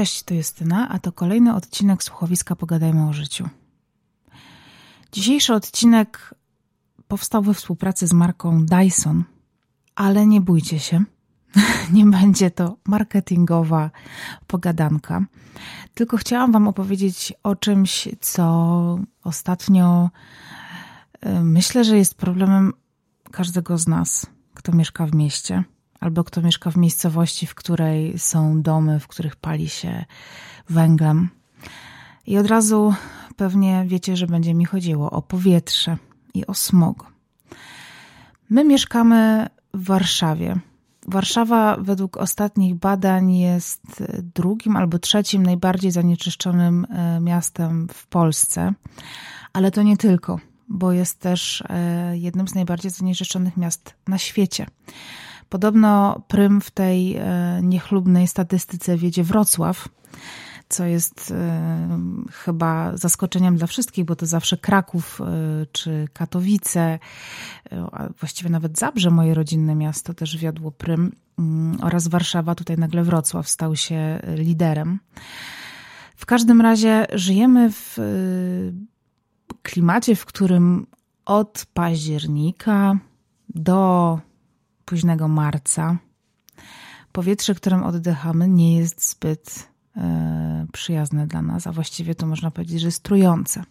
Cześć, to Justyna, a to kolejny odcinek Słuchowiska Pogadajmy o życiu. Dzisiejszy odcinek powstał we współpracy z marką Dyson, ale nie bójcie się, nie będzie to marketingowa pogadanka, tylko chciałam Wam opowiedzieć o czymś, co ostatnio y, myślę, że jest problemem każdego z nas, kto mieszka w mieście albo kto mieszka w miejscowości, w której są domy, w których pali się węglem. I od razu pewnie wiecie, że będzie mi chodziło o powietrze i o smog. My mieszkamy w Warszawie. Warszawa według ostatnich badań jest drugim albo trzecim najbardziej zanieczyszczonym e, miastem w Polsce, ale to nie tylko, bo jest też e, jednym z najbardziej zanieczyszczonych miast na świecie. Podobno prym w tej e, niechlubnej statystyce wiedzie Wrocław, co jest e, chyba zaskoczeniem dla wszystkich, bo to zawsze Kraków e, czy Katowice, a właściwie nawet Zabrze, moje rodzinne miasto, też wiodło prym mm, oraz Warszawa, tutaj nagle Wrocław stał się liderem. W każdym razie żyjemy w klimacie, w którym od października do późnego marca. Powietrze, którym oddychamy, nie jest zbyt e, przyjazne dla nas, a właściwie to można powiedzieć, że jest trujące.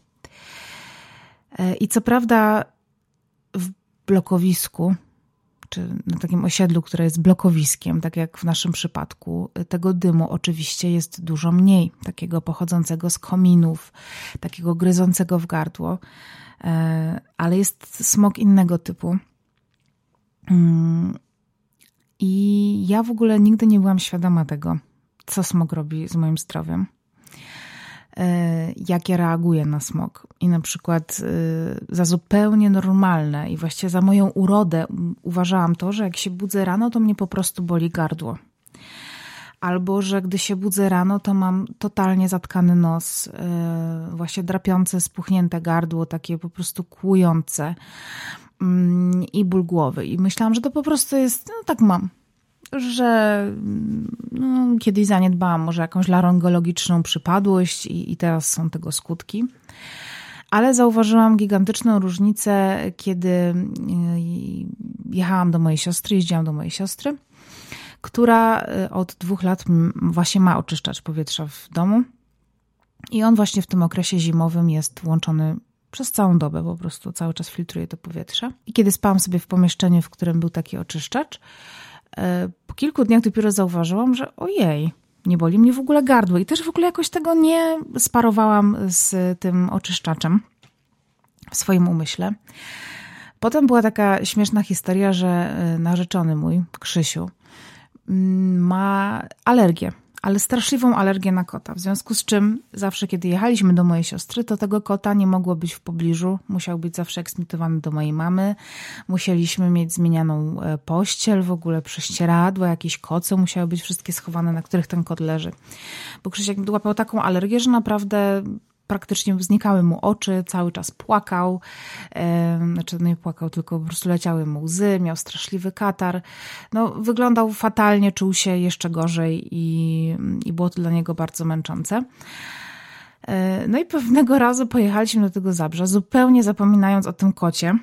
E, I co prawda, w blokowisku, czy na takim osiedlu, które jest blokowiskiem, tak jak w naszym przypadku, tego dymu oczywiście jest dużo mniej, takiego pochodzącego z kominów, takiego gryzącego w gardło, e, ale jest smog innego typu. Mm. I ja w ogóle nigdy nie byłam świadoma tego, co smog robi z moim zdrowiem. E, jak ja reaguję na smog. I na przykład e, za zupełnie normalne i właściwie za moją urodę uważałam to, że jak się budzę rano, to mnie po prostu boli gardło. Albo, że gdy się budzę rano, to mam totalnie zatkany nos, e, właśnie drapiące, spuchnięte gardło, takie po prostu kłujące. Mm, i ból głowy. I myślałam, że to po prostu jest, no tak mam, że no, kiedyś zaniedbałam może jakąś laryngologiczną przypadłość i, i teraz są tego skutki. Ale zauważyłam gigantyczną różnicę, kiedy y, jechałam do mojej siostry, jeździłam do mojej siostry, która y, od dwóch lat właśnie ma oczyszczacz powietrza w domu. I on właśnie w tym okresie zimowym jest włączony przez całą dobę po prostu cały czas filtruje to powietrze. I kiedy spałam sobie w pomieszczeniu, w którym był taki oczyszczacz, e, po kilku dniach dopiero zauważyłam, że ojej, nie boli mnie w ogóle gardło. I też w ogóle jakoś tego nie sparowałam z tym oczyszczaczem w swoim umyśle. Potem była taka śmieszna historia, że e, narzeczony mój, Krzysiu, mm, ma alergię ale straszliwą alergię na kota. W związku z czym zawsze, kiedy jechaliśmy do mojej siostry, to tego kota nie mogło być w pobliżu. Musiał być zawsze eksmitowany do mojej mamy. Musieliśmy mieć zmienianą e, pościel, w ogóle prześcieradło, jakieś koce musiały być wszystkie schowane, na których ten kot leży. Bo Krzysiek łapał taką alergię, że naprawdę praktycznie znikały mu oczy, cały czas płakał. Znaczy, no nie płakał, tylko po prostu leciały mu łzy, miał straszliwy katar. No, wyglądał fatalnie, czuł się jeszcze gorzej i, i było to dla niego bardzo męczące. E, no i pewnego razu pojechaliśmy do tego Zabrza, zupełnie zapominając o tym kocie.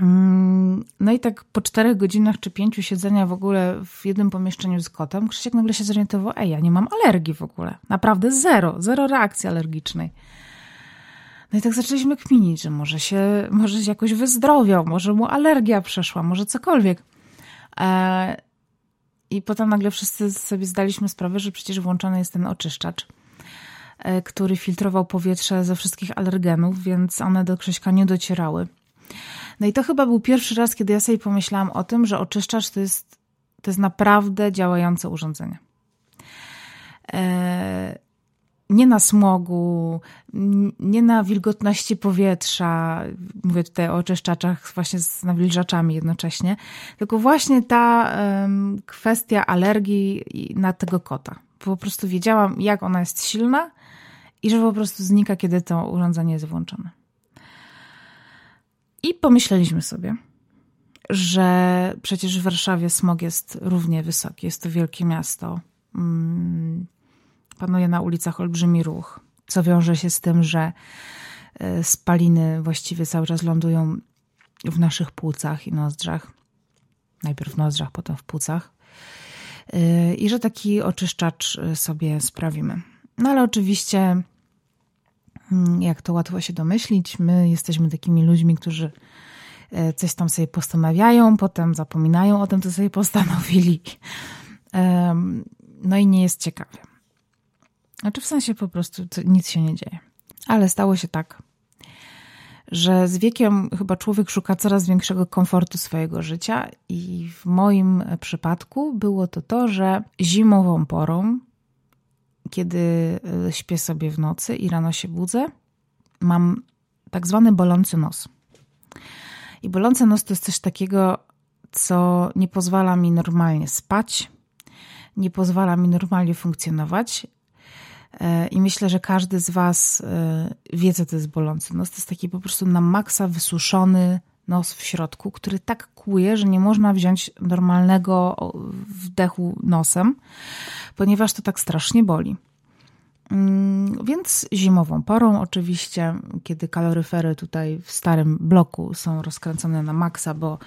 Mm, no i tak po czterech godzinach czy pięciu siedzenia w ogóle w jednym pomieszczeniu z kotem, Krzysiek nagle się zorientował, ej, ja nie mam alergii w ogóle. Naprawdę zero, zero reakcji alergicznej. No i tak zaczęliśmy kminić, że może się, może się jakoś wyzdrowiał, może mu alergia przeszła, może cokolwiek. E, I potem nagle wszyscy sobie zdaliśmy sprawę, że przecież włączony jest ten oczyszczacz, e, który filtrował powietrze ze wszystkich alergenów, więc one do Krzyśka nie docierały. No i to chyba był pierwszy raz, kiedy ja sobie pomyślałam o tym, że oczyszczacz to jest, to jest naprawdę działające urządzenie. E, nie na smogu, nie na wilgotności powietrza, mówię tutaj o oczyszczaczach właśnie z nawilżaczami jednocześnie, tylko właśnie ta kwestia alergii na tego kota. Po prostu wiedziałam, jak ona jest silna i że po prostu znika, kiedy to urządzenie jest włączone. I pomyśleliśmy sobie, że przecież w Warszawie smog jest równie wysoki, jest to wielkie miasto. mm, panuje na ulicach olbrzymi ruch, co wiąże się z tym, że e, spaliny właściwie cały czas lądują w naszych płucach i nozdrzach. Najpierw w nozdrzach, potem w płucach. E, I że taki oczyszczacz sobie sprawimy. No ale oczywiście, jak to łatwo się domyślić, my jesteśmy takimi ludźmi, którzy e, coś tam sobie postanawiają, potem zapominają o tym, co sobie postanowili. No i nie jest ciekawie. Znaczy w sensie po prostu nic się nie dzieje. Ale stało się tak, że z wiekiem chyba człowiek szuka coraz większego komfortu swojego życia i w moim przypadku było to to, że zimową porą, kiedy e, śpię sobie w nocy i rano się budzę, mam tak zwany bolący nos. I bolący nos to jest coś takiego, co nie pozwala mi normalnie spać, nie pozwala mi normalnie funkcjonować. E, I myślę, że każdy z Was e, wie, co to jest bolący nos. To jest taki po prostu na maksa wysuszony nos w środku, który tak kłuje, że nie można wziąć normalnego wdechu nosem, ponieważ to tak strasznie boli. Mm, więc zimową porą, oczywiście, kiedy kaloryfery tutaj w starym bloku są rozkręcone na maksa, bo,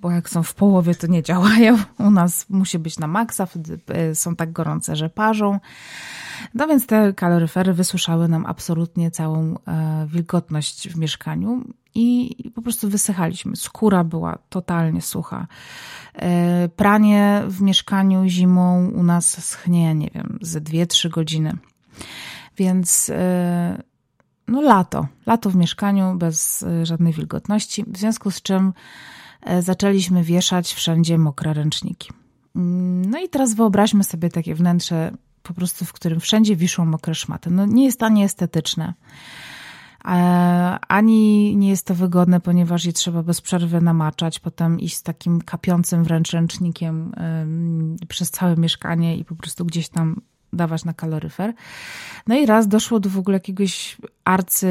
bo jak są w połowie, to nie działają. U nas musi być na maksa, wtedy e, są tak gorące, że parzą. No więc te kaloryfery wysuszały nam absolutnie całą e, wilgotność w mieszkaniu i po prostu wysychaliśmy. Skóra była totalnie sucha. E, pranie w mieszkaniu zimą u nas schnie, nie wiem, ze 2-3 godziny. Więc e, no lato, lato w mieszkaniu bez e, żadnej wilgotności, w związku z czym zaczęliśmy wieszać wszędzie mokre ręczniki. Mm, no i teraz wyobraźmy sobie takie wnętrze, po prostu w którym wszędzie wiszą mokre szmaty. No nie jest to nieestetyczne. E, ani nie jest to wygodne, ponieważ je trzeba bez przerwy namaczać, potem iść z takim kapiącym wręcz ręcznikiem przez całe mieszkanie i po prostu gdzieś tam dawać na kaloryfer. No i raz doszło do w ogóle jakiegoś arcy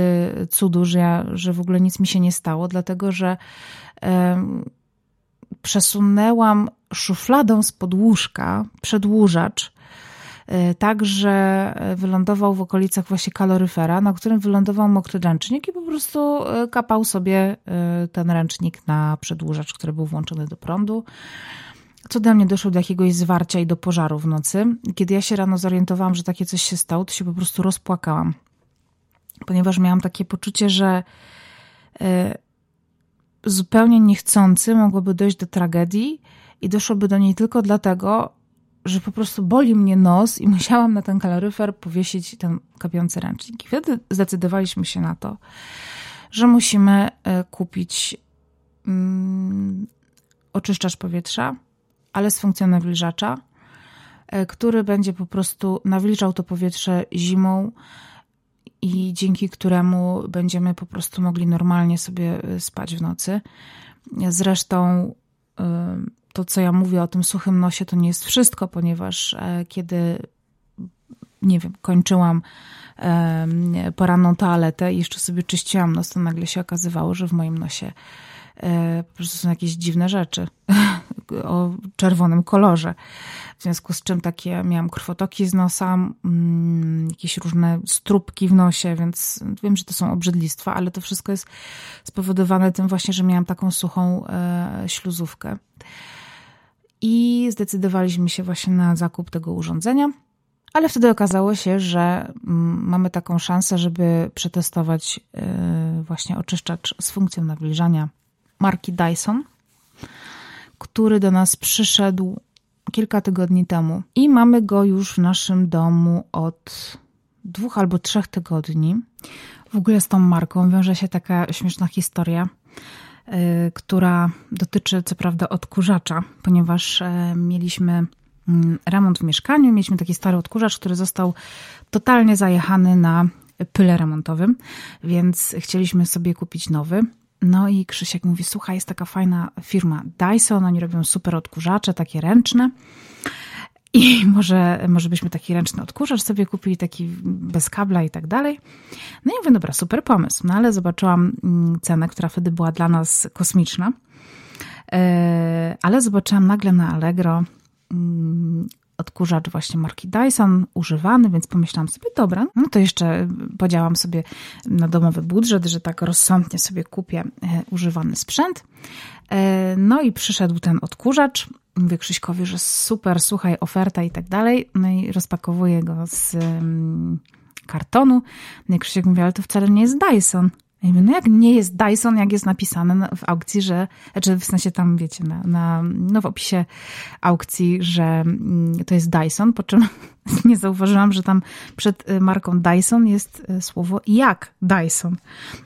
cudu, że, ja, że w ogóle nic mi się nie stało, dlatego że um, przesunęłam szufladą z podłóżka przedłużacz E, także e, wylądował w okolicach właśnie kaloryfera, na którym wylądował mokry ręcznik i po prostu e, kapał sobie ten ręcznik na przedłużacz, który był włączony do prądu. Cudem nie doszło do jakiegoś zwarcia i do pożaru w nocy. Kiedy ja się rano zorientowałam, że takie coś się stało, to się po prostu rozpłakałam. Ponieważ miałam takie poczucie, że zupełnie niechcący mogłoby dojść do tragedii i doszłoby do niej tylko dlatego, że po prostu boli mnie nos i musiałam na ten kaloryfer powiesić ten kapiący ręcznik. I wtedy zdecydowaliśmy się na to, że musimy e, kupić mm, oczyszczacz powietrza, ale z funkcją nawilżacza, e, który będzie po prostu nawilżał to powietrze zimą i dzięki któremu będziemy po prostu mogli normalnie sobie e, spać w nocy. Zresztą to, co ja mówię o tym suchym nosie, to nie jest wszystko, ponieważ e, kiedy, nie wiem, kończyłam poranną toaletę i jeszcze sobie czyściłam nos, to nagle się okazywało, że w moim nosie e, po prostu są jakieś dziwne rzeczy o czerwonym kolorze. W związku z czym takie miałam krwotoki z nosa, mm, jakieś różne strupki w nosie, więc wiem, że to są obrzydlistwa, ale to wszystko jest spowodowane tym właśnie, że miałam taką suchą e, śluzówkę i zdecydowaliśmy się właśnie na zakup tego urządzenia. Ale wtedy okazało się, że mm, mamy taką szansę, żeby przetestować y, właśnie oczyszczacz z funkcją nawilżania marki Dyson, który do nas przyszedł kilka tygodni temu i mamy go już w naszym domu od dwóch albo trzech tygodni. W ogóle z tą marką wiąże się taka śmieszna historia. Y, która dotyczy co prawda odkurzacza, ponieważ e, mieliśmy mm, remont w mieszkaniu, mieliśmy taki stary odkurzacz, który został totalnie zajechany na pyle remontowym, więc chcieliśmy sobie kupić nowy. No i Krzysiek mówi, słuchaj, jest taka fajna firma Dyson, oni robią super odkurzacze, takie ręczne. I może, może byśmy taki ręczny odkurzacz sobie kupili, taki bez kabla i tak dalej. No i mówię, dobra, super pomysł. No ale zobaczyłam mm, cenę, która wtedy była dla nas kosmiczna. E, ale zobaczyłam nagle na Allegro mm, odkurzacz właśnie marki Dyson, używany, więc pomyślałam sobie, dobra, no to jeszcze podziałam sobie na domowy budżet, że tak rozsądnie sobie kupię e, używany sprzęt. E, no i przyszedł ten odkurzacz. Mówię Krzyśkowi, że super, słuchaj, oferta i tak dalej. No i rozpakowuję go z um, kartonu. No i Krzysiek mówi, ale to wcale nie jest Dyson. Ja mówię, no jak nie jest Dyson, jak jest napisane w aukcji, że, znaczy w sensie tam, wiecie, na, na, no w opisie aukcji, że mm, to jest Dyson, po czym nie zauważyłam, że tam przed y, marką Dyson jest y, słowo jak Dyson.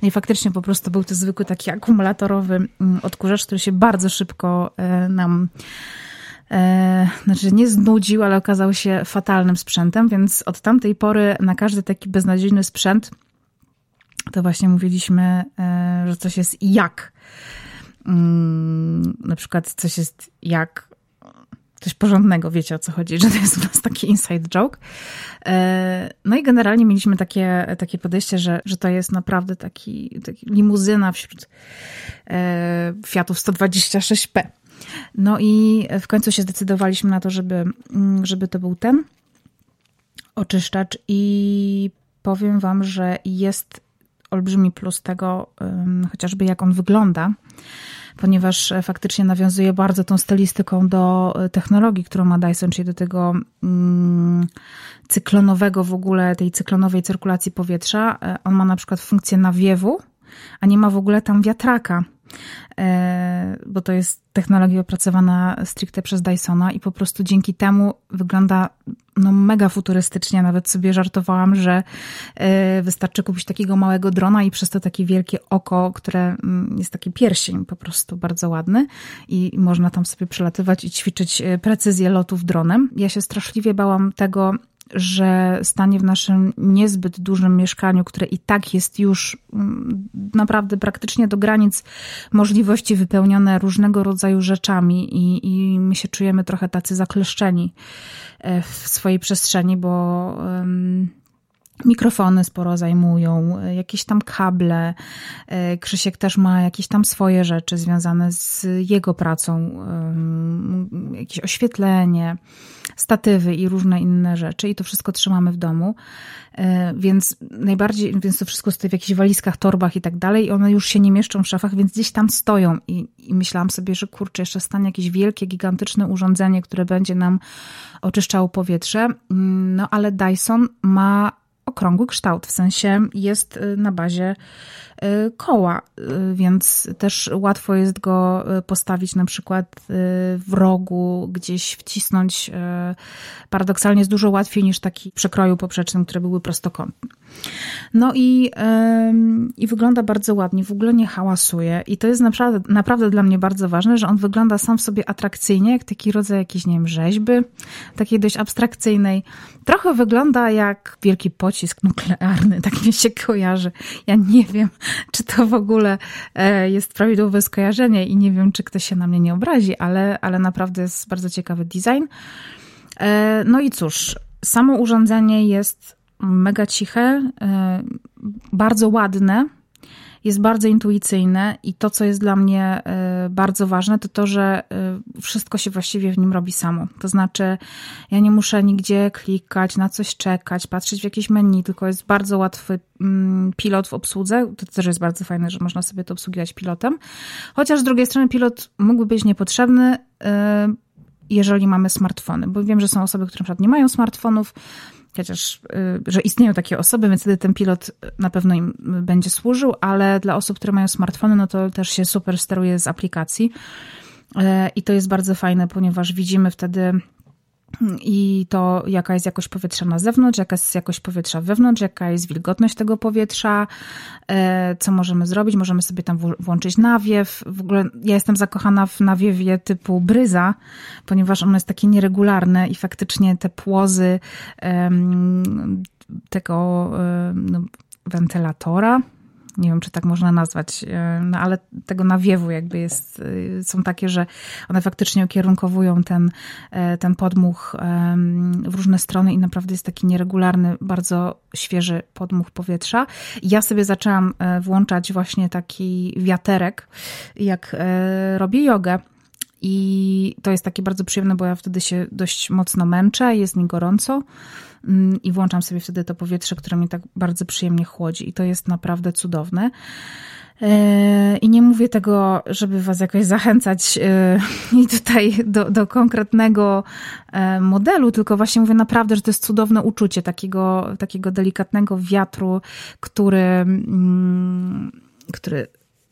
No I faktycznie po prostu był to zwykły taki akumulatorowy mm, odkurzacz, który się bardzo szybko y, nam znaczy nie znudził, ale okazał się fatalnym sprzętem, więc od tamtej pory na każdy taki beznadziejny sprzęt to właśnie mówiliśmy, e, że coś jest jak. Mm, na przykład coś jest jak coś porządnego, wiecie o co chodzi, że to jest u nas taki inside joke. E, no i generalnie mieliśmy takie, takie podejście, że, że to jest naprawdę taki, taki limuzyna wśród e, Fiatów 126P. No i w końcu się zdecydowaliśmy na to, żeby, mm, żeby to był ten oczyszczacz i powiem wam, że jest olbrzymi plus tego, chociażby jak on wygląda, ponieważ e, faktycznie nawiązuje bardzo tą stylistyką do e, technologii, którą ma Dyson, czyli do tego mm, cyklonowego w ogóle, tej cyklonowej cyrkulacji powietrza. E, on ma na przykład funkcję nawiewu, a nie ma w ogóle tam wiatraka. E, bo to jest technologia opracowana stricte przez Dysona i po prostu dzięki temu wygląda no, mega futurystycznie. Nawet sobie żartowałam, że e, wystarczy kupić takiego małego drona i przez to takie wielkie oko, które mm, jest taki pierścień po prostu bardzo ładny i można tam sobie przelatywać i ćwiczyć e, precyzję lotów dronem. Ja się straszliwie bałam tego, że stanie w naszym niezbyt dużym mieszkaniu, które i tak jest już mm, naprawdę praktycznie do granic możliwości wypełnione różnego rodzaju rzeczami i, i my się czujemy trochę tacy zakleszczeni e, w swojej przestrzeni, bo mikrofony sporo zajmują, jakieś tam kable. E, Krzysiek też ma jakieś tam swoje rzeczy związane z jego pracą, jakieś oświetlenie statywy i różne inne rzeczy i to wszystko trzymamy w domu. E, więc najbardziej, więc to wszystko stoi w jakichś walizkach, torbach i tak dalej i one już się nie mieszczą w szafach, więc gdzieś tam stoją i, i myślałam sobie, że kurczę, jeszcze stanie jakieś wielkie, gigantyczne urządzenie, które będzie nam oczyszczało powietrze. Mm, no ale Dyson ma okrągły kształt, w sensie jest y, na bazie y, koła, y, więc też łatwo jest go postawić na przykład w rogu, gdzieś wcisnąć. Paradoksalnie jest dużo łatwiej niż taki przekroju poprzecznym, które były prostokątne. No i, i wygląda bardzo ładnie, w ogóle nie hałasuje i to jest naprawdę, naprawdę dla mnie bardzo ważne, że on wygląda sam w sobie atrakcyjnie, jak taki rodzaj jakiejś, nie wiem, rzeźby, takiej dość abstrakcyjnej. Trochę wygląda jak wielki pocisk nuklearny, tak mi się kojarzy. Ja nie wiem, czy to w ogóle e, jest prawidłowe skojarzenie i nie wiem, czy ktoś się na mnie nie obrazi, ale, ale naprawdę jest bardzo ciekawy design. E, no i cóż, samo urządzenie jest mega ciche, e, bardzo ładne, jest bardzo intuicyjne i to, co jest dla mnie e, bardzo ważne, to to, że e, wszystko się właściwie w nim robi samo. To znaczy, ja nie muszę nigdzie klikać, na coś czekać, patrzeć w jakieś menu, tylko jest bardzo łatwy mm, pilot w obsłudze. To też jest bardzo fajne, że można sobie to obsługiwać pilotem. Chociaż z drugiej strony pilot mógłby być niepotrzebny, jeżeli mamy smartfony, bo wiem, że są osoby, które na przykład nie mają smartfonów, chociaż, y, że istnieją takie osoby, więc wtedy ten pilot na pewno im będzie służył, ale dla osób, które mają smartfony, no to też się super steruje z aplikacji. E, I to jest bardzo fajne, ponieważ widzimy wtedy i to jaka jest jakość powietrza na zewnątrz, jaka jest jakość powietrza wewnątrz, jaka jest wilgotność tego powietrza, e, co możemy zrobić. Możemy sobie tam włączyć nawiew. W ogóle ja jestem zakochana w nawiewie typu bryza, ponieważ ono jest takie nieregularne i faktycznie te płozy tego no, wentylatora, nie wiem, czy tak można nazwać, e, no ale tego nawiewu jakby jest, e, są takie, że one faktycznie ukierunkowują ten, e, ten podmuch w różne strony i naprawdę jest taki nieregularny, bardzo świeży podmuch powietrza. Ja sobie zaczęłam włączać właśnie taki wiaterek, jak robię jogę I to jest takie bardzo przyjemne, bo ja wtedy się dość mocno męczę, jest mi gorąco mm, i włączam sobie wtedy to powietrze, które mnie tak bardzo przyjemnie chłodzi. I to jest naprawdę cudowne. E, I nie mówię tego, żeby was jakoś zachęcać e, i tutaj do, do konkretnego e, modelu, tylko właśnie mówię naprawdę, że to jest cudowne uczucie takiego, takiego delikatnego wiatru, który, mm, który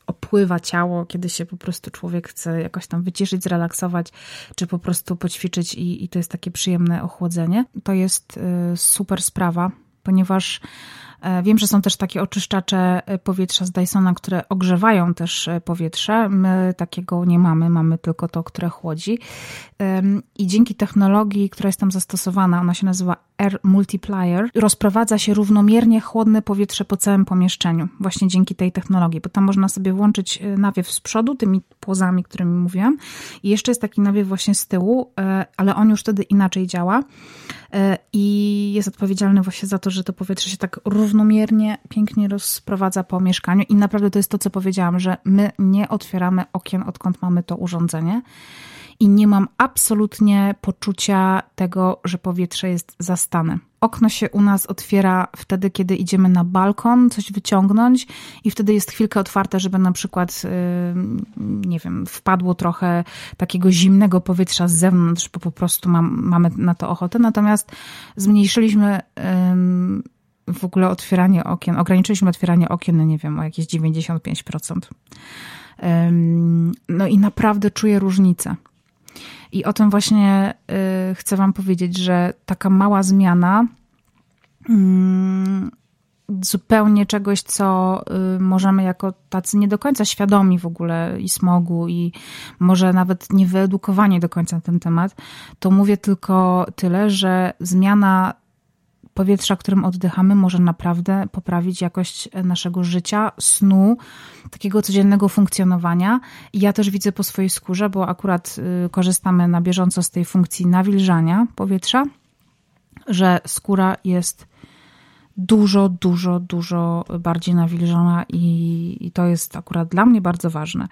opływa ciało, kiedy się po prostu człowiek chce jakoś tam wyciszyć, zrelaksować, czy po prostu poćwiczyć i, i to jest takie przyjemne ochłodzenie. To jest super sprawa, ponieważ wiem, że są też takie oczyszczacze e, powietrza z Dysona, które ogrzewają też e, powietrze. My takiego nie mamy, mamy tylko to, które chłodzi. I dzięki technologii, która jest tam zastosowana, ona się nazywa Air Multiplier, rozprowadza się równomiernie chłodne powietrze po całym pomieszczeniu, właśnie dzięki tej technologii, bo tam można sobie włączyć nawiew z przodu, tymi płozami, którymi mówiłam, i jeszcze jest taki nawiew właśnie z tyłu, ale on już wtedy inaczej działa i jest odpowiedzialny właśnie za to, że to powietrze się tak równomiernie, pięknie rozprowadza po mieszkaniu i naprawdę to jest to, co powiedziałam, że my nie otwieramy okien, odkąd mamy to urządzenie i nie mam absolutnie poczucia tego, że powietrze jest zastane. Okno się u nas otwiera wtedy, kiedy idziemy na balkon, coś wyciągnąć, i wtedy jest chwilkę otwarte, żeby na przykład, nie wiem, wpadło trochę takiego zimnego powietrza z zewnątrz, bo po prostu mam, mamy na to ochotę. Natomiast zmniejszyliśmy w ogóle otwieranie okien, ograniczyliśmy otwieranie okien, no nie wiem, o jakieś 95%. No i naprawdę czuję różnicę. I o tym właśnie y, chcę Wam powiedzieć, że taka mała zmiana mm, zupełnie czegoś, co y, możemy jako tacy nie do końca świadomi w ogóle i smogu, i może nawet nie wyedukowani do końca na ten temat, to mówię tylko tyle, że zmiana powietrza, którym oddychamy, może naprawdę poprawić jakość naszego życia, snu, takiego codziennego funkcjonowania. I ja też widzę po swojej skórze, bo akurat y, korzystamy na bieżąco z tej funkcji nawilżania powietrza, że skóra jest dużo, dużo, dużo bardziej nawilżona i, i to jest akurat dla mnie bardzo ważne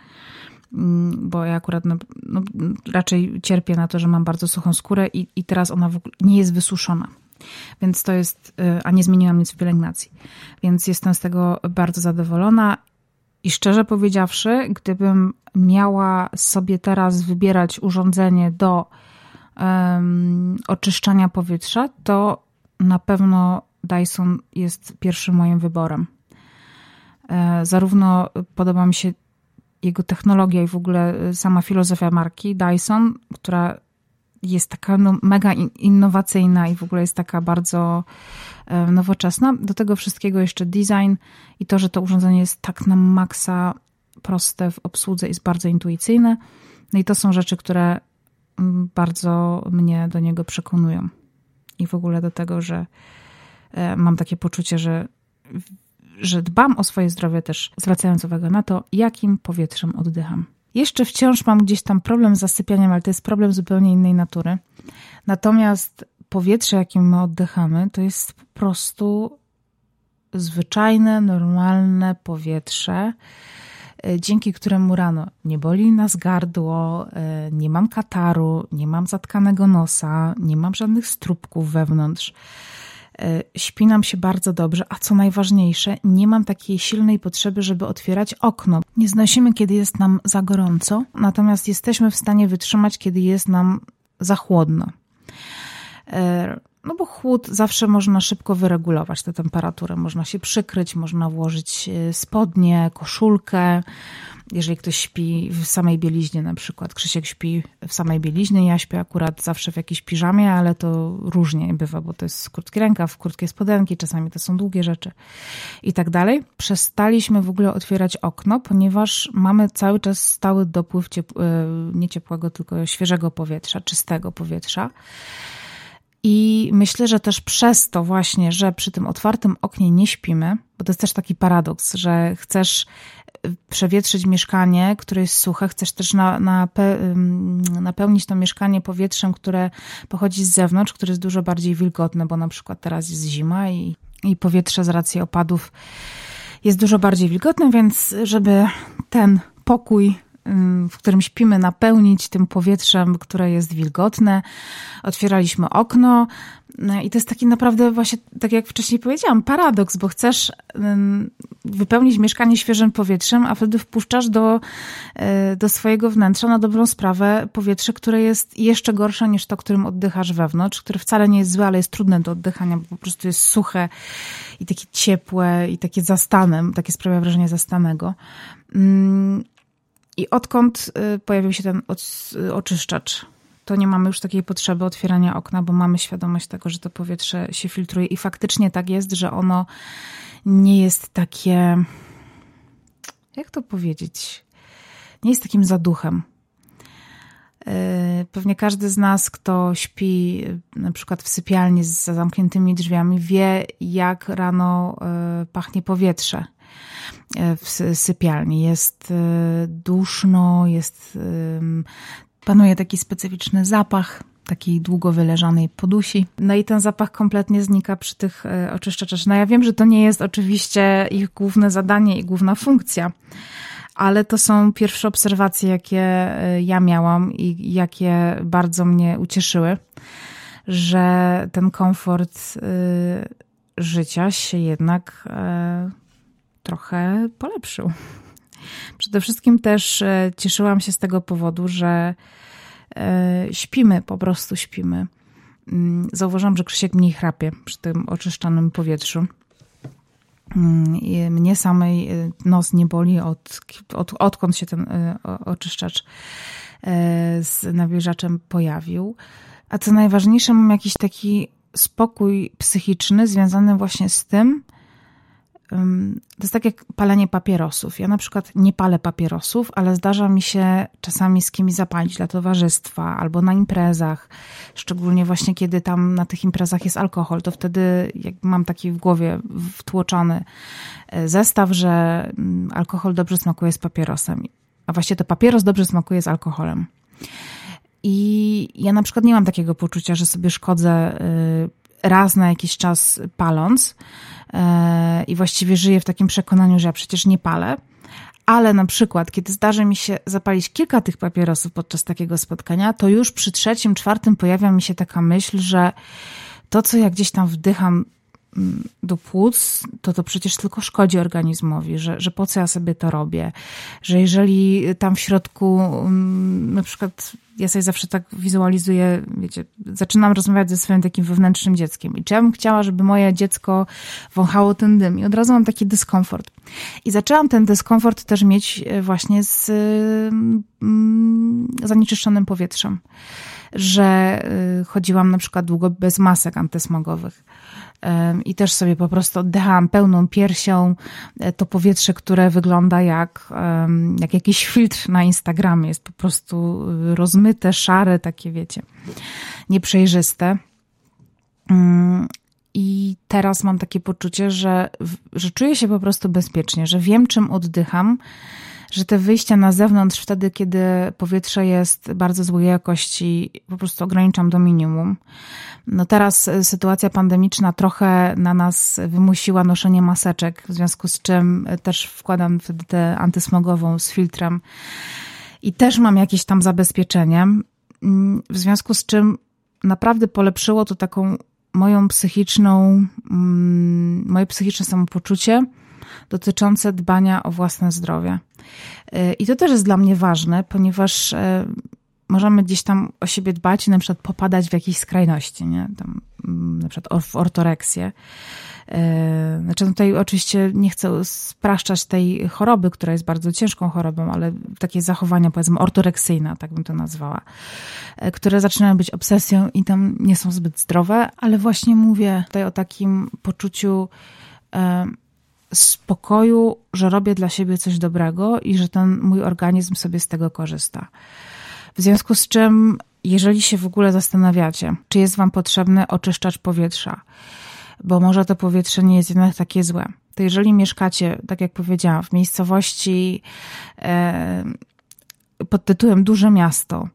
mm, bo ja akurat no, no, raczej cierpię na to, że mam bardzo suchą skórę i, i teraz ona nie jest wysuszona. Więc to jest, y, a nie zmieniłam nic w pielęgnacji. Więc jestem z tego bardzo zadowolona. I szczerze powiedziawszy, gdybym miała sobie teraz wybierać urządzenie do um, oczyszczania powietrza, to na pewno Dyson jest pierwszym moim wyborem. E, zarówno podoba mi się jego technologia i w ogóle sama filozofia marki Dyson, która jest taka no, mega innowacyjna i w ogóle jest taka bardzo e, nowoczesna. Do tego wszystkiego jeszcze design i to, że to urządzenie jest tak na maksa proste w obsłudze, jest bardzo intuicyjne. No i to są rzeczy, które mm, bardzo mnie do niego przekonują. I w ogóle do tego, że e, mam takie poczucie, że, że dbam o swoje zdrowie też, zwracając uwagę na to, jakim powietrzem oddycham. Jeszcze wciąż mam gdzieś tam problem z zasypianiem, ale to jest problem zupełnie innej natury. Natomiast powietrze, jakim my oddychamy, to jest po prostu zwyczajne, normalne powietrze, e, dzięki któremu rano nie boli nas gardło, e, nie mam kataru, nie mam zatkanego nosa, nie mam żadnych strupków wewnątrz. E, śpi nam się bardzo dobrze, a co najważniejsze, nie mam takiej silnej potrzeby, żeby otwierać okno. Nie znosimy, kiedy jest nam za gorąco, natomiast jesteśmy w stanie wytrzymać, kiedy jest nam za chłodno. E, no bo chłód zawsze można szybko wyregulować tę temperaturę. Można się przykryć, można włożyć e, spodnie, koszulkę. Jeżeli ktoś śpi w samej bieliźnie na przykład. Krzysiek śpi w samej bieliźnie, ja śpię akurat zawsze w jakiejś piżamie, ale to różnie bywa, bo to jest krótki rękaw, krótkie spodenki, czasami to są długie rzeczy i tak dalej. Przestaliśmy w ogóle otwierać okno, ponieważ mamy cały czas stały dopływ ciepł- e, nie ciepłego, tylko świeżego powietrza, czystego powietrza. I myślę, że też przez to właśnie, że przy tym otwartym oknie nie śpimy, bo to jest też taki paradoks, że chcesz y, przewietrzyć mieszkanie, które jest suche, chcesz też na, na, napełnić to mieszkanie powietrzem, które pochodzi z zewnątrz, które jest dużo bardziej wilgotne, bo na przykład teraz jest zima i, i powietrze z racji opadów jest dużo bardziej wilgotne, więc żeby ten pokój w którym śpimy, napełnić tym powietrzem, które jest wilgotne. Otwieraliśmy okno, no I to jest taki naprawdę właśnie, tak jak wcześniej powiedziałam, paradoks, bo chcesz wypełnić mieszkanie świeżym powietrzem, a wtedy wpuszczasz do, e, do swojego wnętrza na dobrą sprawę powietrze, które jest jeszcze gorsze niż to, którym oddychasz wewnątrz, które wcale nie jest złe, ale jest trudne do oddychania, bo po prostu jest suche i takie ciepłe i takie zastanem, takie sprawia wrażenie zastanego. I odkąd e, pojawił się ten oczyszczacz to nie mamy już takiej potrzeby otwierania okna, bo mamy świadomość tego, że to powietrze się filtruje i faktycznie tak jest, że ono nie jest takie, jak to powiedzieć, nie jest takim zaduchem. E, pewnie każdy z nas, kto śpi na przykład w sypialni z zamkniętymi drzwiami, wie, jak rano pachnie powietrze w sypialni. Jest duszno, jest panuje taki specyficzny zapach takiej długo wyleżanej podusi. No i ten zapach kompletnie znika przy tych e, oczyszczaczach. No ja wiem, że to nie jest oczywiście ich główne zadanie i główna funkcja, ale to są pierwsze obserwacje, jakie e, ja miałam i jakie bardzo mnie ucieszyły, że ten komfort e, życia się jednak trochę polepszył. Przede wszystkim też e, cieszyłam się z tego powodu, że e, śpimy, po prostu śpimy. Mm, zauważyłam, że Krzysiek mniej chrapie przy tym oczyszczanym powietrzu. Mm, mnie samej e, nos nie boli, od, od, odkąd się ten oczyszczacz z nawilżaczem pojawił. A co najważniejsze, mam jakiś taki spokój psychiczny związany właśnie z tym, to jest tak jak palenie papierosów. Ja na przykład nie palę papierosów, ale zdarza mi się czasami z kimś zapalić dla towarzystwa albo na imprezach. Szczególnie właśnie kiedy tam na tych imprezach jest alkohol, to wtedy jak mam taki w głowie wtłoczony e, zestaw, że mm, alkohol dobrze smakuje z papierosem. A właściwie to papieros dobrze smakuje z alkoholem. I ja na przykład nie mam takiego poczucia, że sobie szkodzę y, raz na jakiś czas paląc e, i właściwie żyję w takim przekonaniu, że ja przecież nie palę. Ale na przykład, kiedy zdarzy mi się zapalić kilka tych papierosów podczas takiego spotkania, to już przy trzecim, czwartym pojawia mi się taka myśl, że to, co ja gdzieś tam wdycham do płuc, to to przecież tylko szkodzi organizmowi, że, że po co ja sobie to robię, że jeżeli tam w środku mm, na przykład ja sobie zawsze tak wizualizuję, wiecie, zaczynam rozmawiać ze swoim takim wewnętrznym dzieckiem i czy ja bym chciała, żeby moje dziecko wąchało ten dym? I od razu mam taki dyskomfort. I zaczęłam ten dyskomfort też mieć e, właśnie z mm, zanieczyszczonym powietrzem, że e, chodziłam na przykład długo bez masek antysmogowych i też sobie po prostu oddychałam pełną piersią e, to powietrze, które wygląda jak, jak jakiś filtr na Instagramie. Jest po prostu y, rozmyte, szare, takie wiecie, nieprzejrzyste. Mm, I teraz mam takie poczucie, że, że czuję się po prostu bezpiecznie, że wiem, czym oddycham, że te wyjścia na zewnątrz, wtedy, kiedy powietrze jest bardzo złej jakości, po prostu ograniczam do minimum. No teraz e, sytuacja pandemiczna trochę na nas wymusiła noszenie maseczek, w związku z czym e, też wkładam wtedy tę antysmogową z filtrem. I też mam jakieś tam zabezpieczenie, mm, w związku z czym naprawdę polepszyło to taką moją psychiczną, mm, moje psychiczne samopoczucie dotyczące dbania o własne zdrowie. E, I to też jest dla mnie ważne, ponieważ możemy gdzieś tam o siebie dbać i na przykład popadać w jakieś skrajności, nie? Tam, mm, na przykład w ortoreksję. E, znaczy tutaj oczywiście nie chcę spraszczać tej choroby, która jest bardzo ciężką chorobą, ale takie zachowania powiedzmy ortoreksyjne, tak bym to nazwała, które zaczynają być obsesją i tam nie są zbyt zdrowe, ale właśnie mówię tutaj o takim poczuciu spokoju, że robię dla siebie coś dobrego i że ten mój organizm sobie z tego korzysta. W związku z czym, jeżeli się w ogóle zastanawiacie, czy jest Wam potrzebny oczyszczacz powietrza, bo może to powietrze nie jest jednak takie złe, to jeżeli mieszkacie, tak jak powiedziałam, w miejscowości e, pod tytułem Duże Miasto,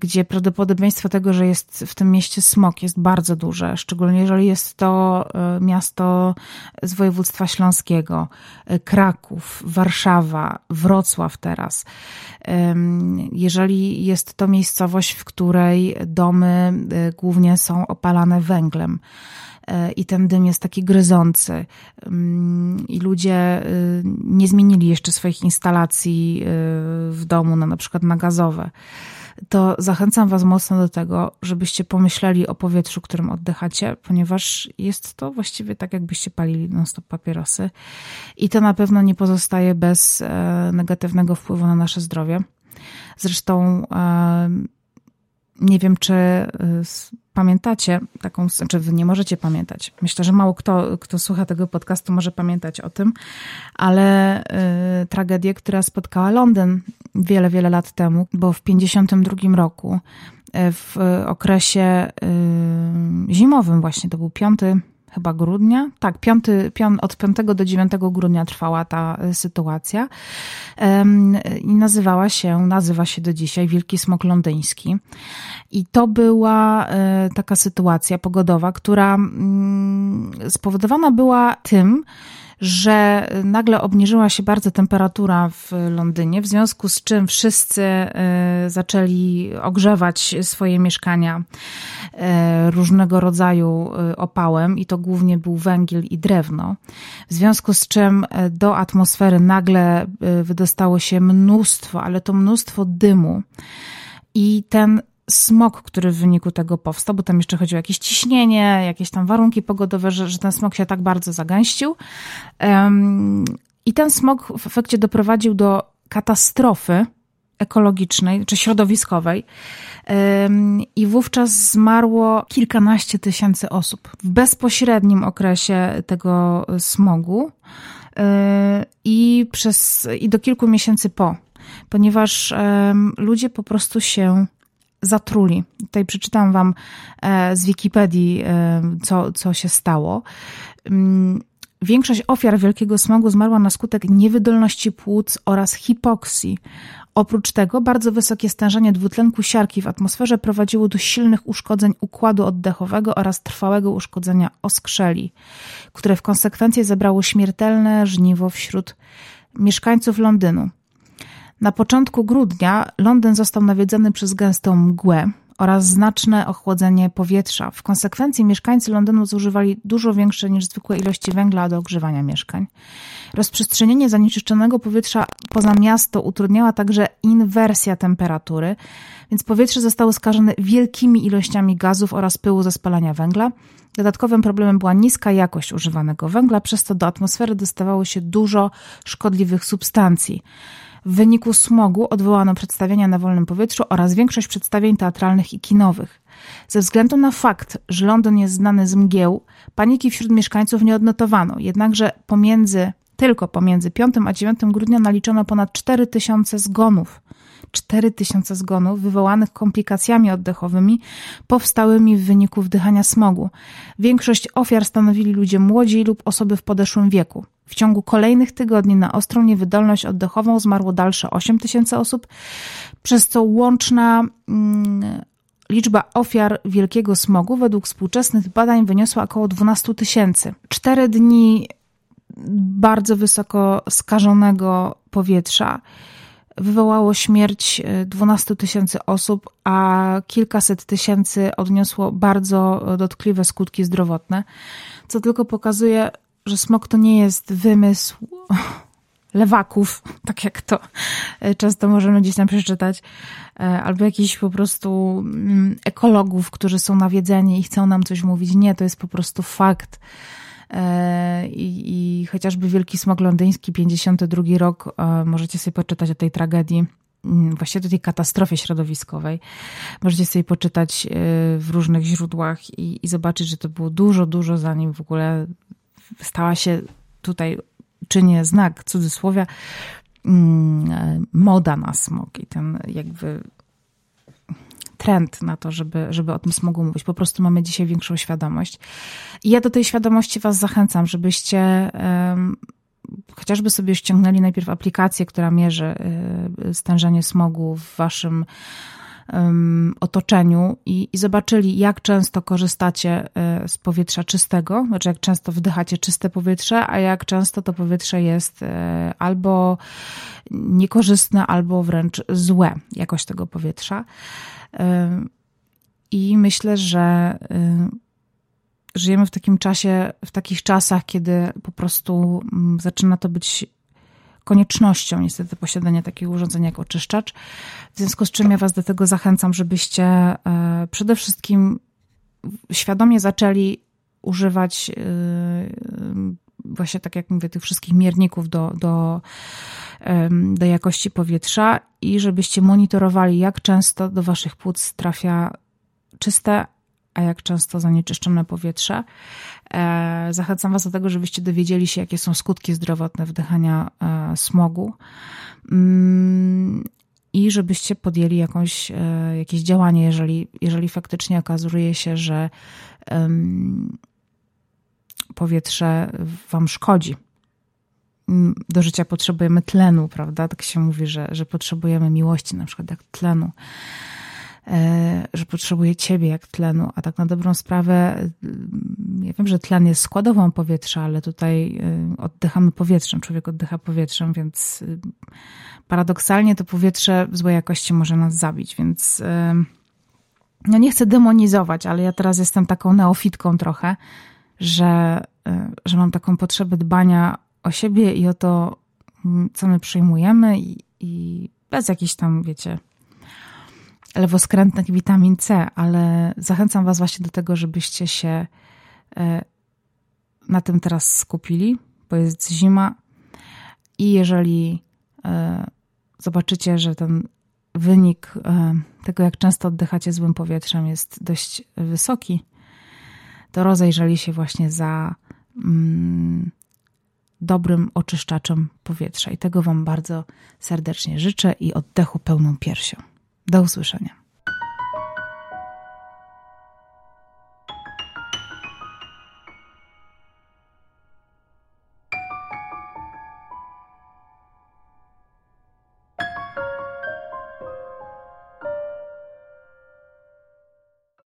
gdzie prawdopodobieństwo tego, że jest w tym mieście smog jest bardzo duże, szczególnie jeżeli jest to e, miasto z województwa śląskiego, Kraków, Warszawa, Wrocław teraz. Jeżeli jest to miejscowość, w której domy głównie są opalane węglem, i ten dym jest taki gryzący. Mm, I ludzie y, nie zmienili jeszcze swoich instalacji y, w domu na, na przykład na gazowe. To zachęcam Was mocno do tego, żebyście pomyśleli o powietrzu, którym oddychacie, ponieważ jest to właściwie tak, jakbyście palili non-stop papierosy. I to na pewno nie pozostaje bez e, negatywnego wpływu na nasze zdrowie. Zresztą e, nie wiem, czy y, pamiętacie taką, znaczy wy nie możecie pamiętać. Myślę, że mało kto, kto słucha tego podcastu może pamiętać o tym, ale y, tragedię, która spotkała Londyn wiele, wiele lat temu, bo w 52 roku, y, w okresie y, zimowym właśnie, to był piąty chyba grudnia. Tak, piąty, piąt, od 5 do 9 grudnia trwała ta y, sytuacja i nazywała się, nazywa się do dzisiaj Wielki Smok Londyński. I to była y, taka sytuacja pogodowa, która mm, spowodowana była tym, że nagle obniżyła się bardzo temperatura w Londynie, w związku z czym wszyscy e, zaczęli ogrzewać swoje mieszkania e, różnego rodzaju e, opałem i to głównie był węgiel i drewno. W związku z czym do atmosfery nagle wydostało się mnóstwo, ale to mnóstwo dymu. I ten smog, który w wyniku tego powstał, bo tam jeszcze chodziło o jakieś ciśnienie, jakieś tam warunki pogodowe, że, że ten smog się tak bardzo zagęścił. Um, I ten smog w efekcie doprowadził do katastrofy ekologicznej czy środowiskowej. Um, I wówczas zmarło kilkanaście tysięcy osób w bezpośrednim okresie tego smogu um, i, przez, i do kilku miesięcy po, ponieważ ludzie po prostu się zatruli. Tutaj przeczytam wam e, z Wikipedii, e, co, co się stało. Mm, większość ofiar wielkiego smogu zmarła na skutek niewydolności płuc oraz hipoksji. Oprócz tego bardzo wysokie stężenie dwutlenku siarki w atmosferze prowadziło do silnych uszkodzeń układu oddechowego oraz trwałego uszkodzenia oskrzeli, które w konsekwencji zebrało śmiertelne żniwo wśród mieszkańców Londynu. Na początku grudnia Londyn został nawiedzony przez gęstą mgłę oraz znaczne ochłodzenie powietrza. W konsekwencji mieszkańcy Londynu zużywali dużo większe niż zwykłe ilości węgla do ogrzewania mieszkań. Rozprzestrzenienie zanieczyszczonego powietrza poza miasto utrudniała także inwersja temperatury, więc powietrze zostało skażone wielkimi ilościami gazów oraz pyłu ze spalania węgla. Dodatkowym problemem była niska jakość używanego węgla, przez co do atmosfery dostawało się dużo szkodliwych substancji. W wyniku smogu odwołano przedstawienia na wolnym powietrzu oraz większość przedstawień teatralnych i kinowych. Ze względu na fakt, że Londyn jest znany z mgieł, paniki wśród mieszkańców nie odnotowano, jednakże pomiędzy, tylko pomiędzy 5 a 9 grudnia naliczono ponad 4000 zgonów. 4000 zgonów wywołanych komplikacjami oddechowymi powstałymi w wyniku wdychania smogu. Większość ofiar stanowili ludzie młodzi lub osoby w podeszłym wieku. W ciągu kolejnych tygodni na ostrą niewydolność oddechową zmarło dalsze 8 tysięcy osób, przez co łączna mm, liczba ofiar wielkiego smogu według współczesnych badań wyniosła około 12 tysięcy. Cztery dni bardzo wysoko skażonego powietrza wywołało śmierć 12 e, tysięcy osób, a kilkaset tysięcy odniosło bardzo dotkliwe skutki zdrowotne, co tylko pokazuje, że smog to nie jest wymysł lewaków, tak jak to e, często możemy gdzieś tam przeczytać, e, albo jakichś po prostu mm, ekologów, którzy są nawiedzeni i chcą nam coś mówić. Nie, to jest po prostu fakt. E, I, i chociażby Wielki Smog Londyński, 52 rok, możecie sobie poczytać o tej tragedii mm, właściwie do tej katastrofie środowiskowej. Możecie sobie poczytać w różnych źródłach i, i, zobaczyć, że to było dużo, dużo zanim w ogóle stała się tutaj, czynię znak cudzysłowia, mm, moda na smog i ten jakby trend na to, żeby, żeby o tym smogu mówić. Po prostu mamy dzisiaj większą świadomość. I ja do tej świadomości Was zachęcam, żebyście um, chociażby sobie ściągnęli najpierw aplikację, która mierzy y, stężenie smogu w Waszym otoczeniu i, i, zobaczyli, jak często korzystacie e, z powietrza czystego, znaczy jak często wdychacie czyste powietrze, a jak często to powietrze jest e, albo niekorzystne, albo wręcz złe, jakość tego powietrza. I myślę, że żyjemy w takim czasie, w takich czasach, kiedy po prostu zaczyna to być koniecznością niestety posiadania takiego urządzenia jak oczyszczacz. W związku z czym ja Was do tego zachęcam, żebyście e, przede wszystkim świadomie zaczęli używać e, właśnie tak jak mówię, tych wszystkich mierników do, do, do jakości powietrza i żebyście monitorowali, jak często do Waszych płuc trafia czyste, a jak często zanieczyszczone powietrze. E, zachęcam Was do tego, żebyście dowiedzieli się, jakie są skutki zdrowotne wdychania e, smogu mm, i żebyście podjęli jakąś, e, jakieś działanie, jeżeli, jeżeli faktycznie okazuje się, że powietrze Wam szkodzi. Mm, do życia potrzebujemy tlenu, prawda? Tak się mówi, że, że potrzebujemy miłości, na przykład jak tlenu. E, że potrzebuje ciebie jak tlenu, a tak na dobrą sprawę, mm, ja wiem, że tlen jest składową powietrza, ale tutaj y, oddychamy powietrzem, człowiek oddycha powietrzem, więc y, paradoksalnie to powietrze w złej jakości może nas zabić, więc no nie chcę demonizować, ale ja teraz jestem taką neofitką trochę, że, że mam taką potrzebę dbania o siebie i o to, mm, co my przyjmujemy i, i bez jakichś tam, wiecie, lewoskrętnych witamin C, ale zachęcam Was właśnie do tego, żebyście się e, na tym teraz skupili, bo jest zima i jeżeli e, zobaczycie, że ten wynik e, tego, jak często oddychacie złym powietrzem, jest dość wysoki, to rozejrzeli się właśnie za mm, dobrym oczyszczaczem powietrza. I tego Wam bardzo serdecznie życzę i oddechu pełną piersią. Do usłyszenia.